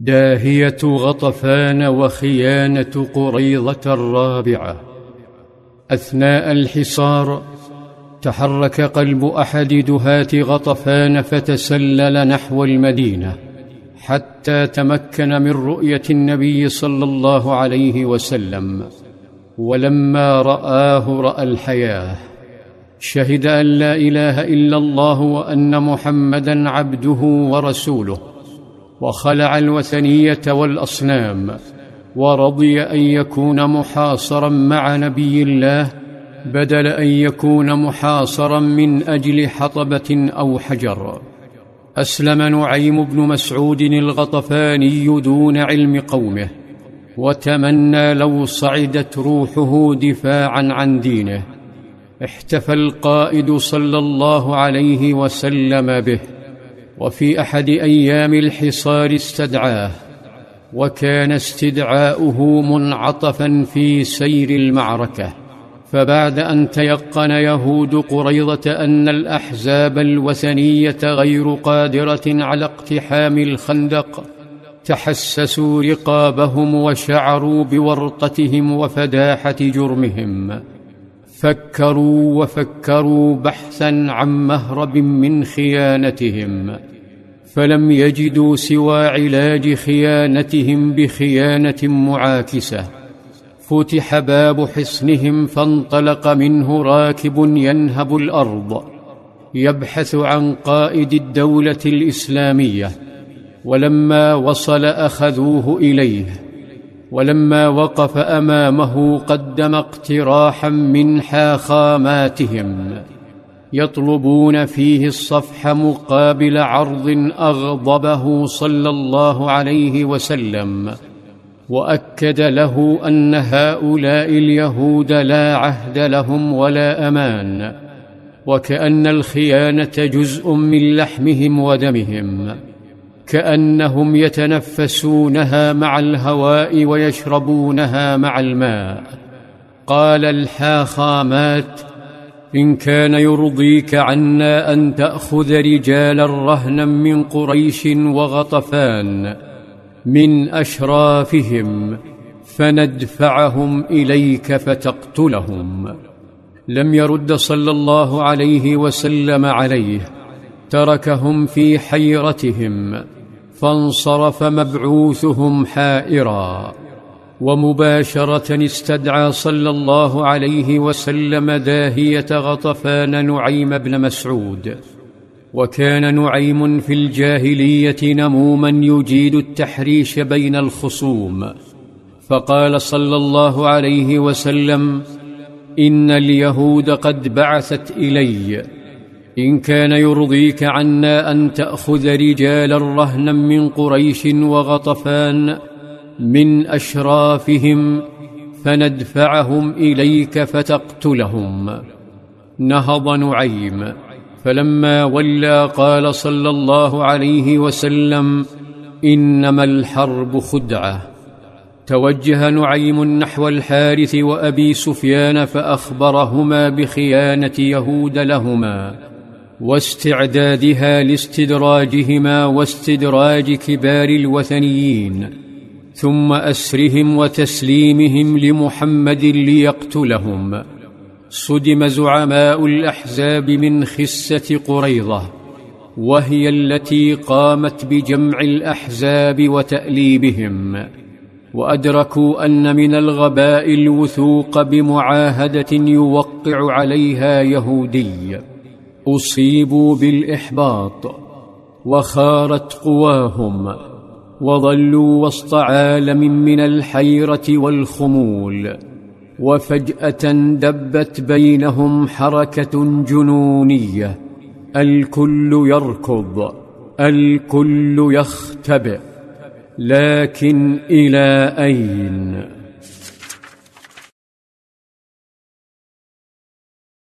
داهية غطفان وخيانة قريضة الرابعه أثناء الحصار تحرك قلب أحد دهاه غطفان فتسلل نحو المدينة حتى تمكن من رؤية النبي صلى الله عليه وسلم. ولما رآه رأى الحياة. شهد أن لا إله إلا الله وأن محمدا عبده ورسوله. وخلع الوثنية والأصنام ورضي أن يكون محاصرا مع نبي الله بدل أن يكون محاصرا من أجل حطبة أو حجر. أسلم نعيم بن مسعود الغطفاني دون علم قومه وتمنى لو صعدت روحه دفاعا عن دينه. احتفى القائد صلى الله عليه وسلم به. وفي أحد أيام الحصار استدعاه وكان استدعاؤه منعطفا في سير المعركة فبعد أن تيقن يهود قريضة أن الأحزاب الوثنية غير قادرة على اقتحام الخندق تحسسوا رقابهم وشعروا بورطتهم وفداحة جرمهم. فكروا وفكروا بحثا عن مهرب من خيانتهم فلم يجدوا سوى علاج خيانتهم بخيانة معاكسة. فتح باب حصنهم فانطلق منه راكب ينهب الأرض يبحث عن قائد الدولة الإسلامية. ولما وصل أخذوه إليه ولما وقف أمامه قدم اقتراحا من حاخاماتهم. يطلبون فيه الصفح مقابل عرض أغضبه صلى الله عليه وسلم وأكد له أن هؤلاء اليهود لا عهد لهم ولا أمان وكأن الخيانة جزء من لحمهم ودمهم. كأنهم يتنفسونها مع الهواء ويشربونها مع الماء. قال الحاخامات إن كان يرضيك عنا أن تأخذ رجالا رهنا من قريش وغطفان من أشرافهم فندفعهم إليك فتقتلهم. لم يرد صلى الله عليه وسلم عليه تركهم في حيرتهم. فانصرف مبعوثهم حائرا ومباشرة استدعى صلى الله عليه وسلم داهية غطفان نعيم بن مسعود. وكان نعيم في الجاهلية نموما يجيد التحريش بين الخصوم. فقال صلى الله عليه وسلم إن اليهود قد بعثت إلي. إن كان يرضيك عنا أن تأخذ رجالا رهنا من قريش وغطفان من أشرافهم فندفعهم إليك فتقتلهم. نهض نعيم. فلما ولى قال صلى الله عليه وسلم إنما الحرب خدعة. توجه نعيم نحو الحارث وأبي سفيان فأخبرهما بخيانة يهود لهما. واستعدادها لاستدراجهما واستدراج كبار الوثنيين ثم أسرهم وتسليمهم لمحمد ليقتلهم. صدم زعماء الأحزاب من خسه قريضه وهي التي قامت بجمع الأحزاب وتأليبهم. وأدركوا أن من الغباء الوثوق بمعاهدة يوقع عليها يهودي. أصيبوا بالإحباط وخارت قواهم وظلوا وسط عالم من الحيرة والخمول وفجأة دبت بينهم حركة جنونية الكل يركض الكل يختبئ لكن إلى أين؟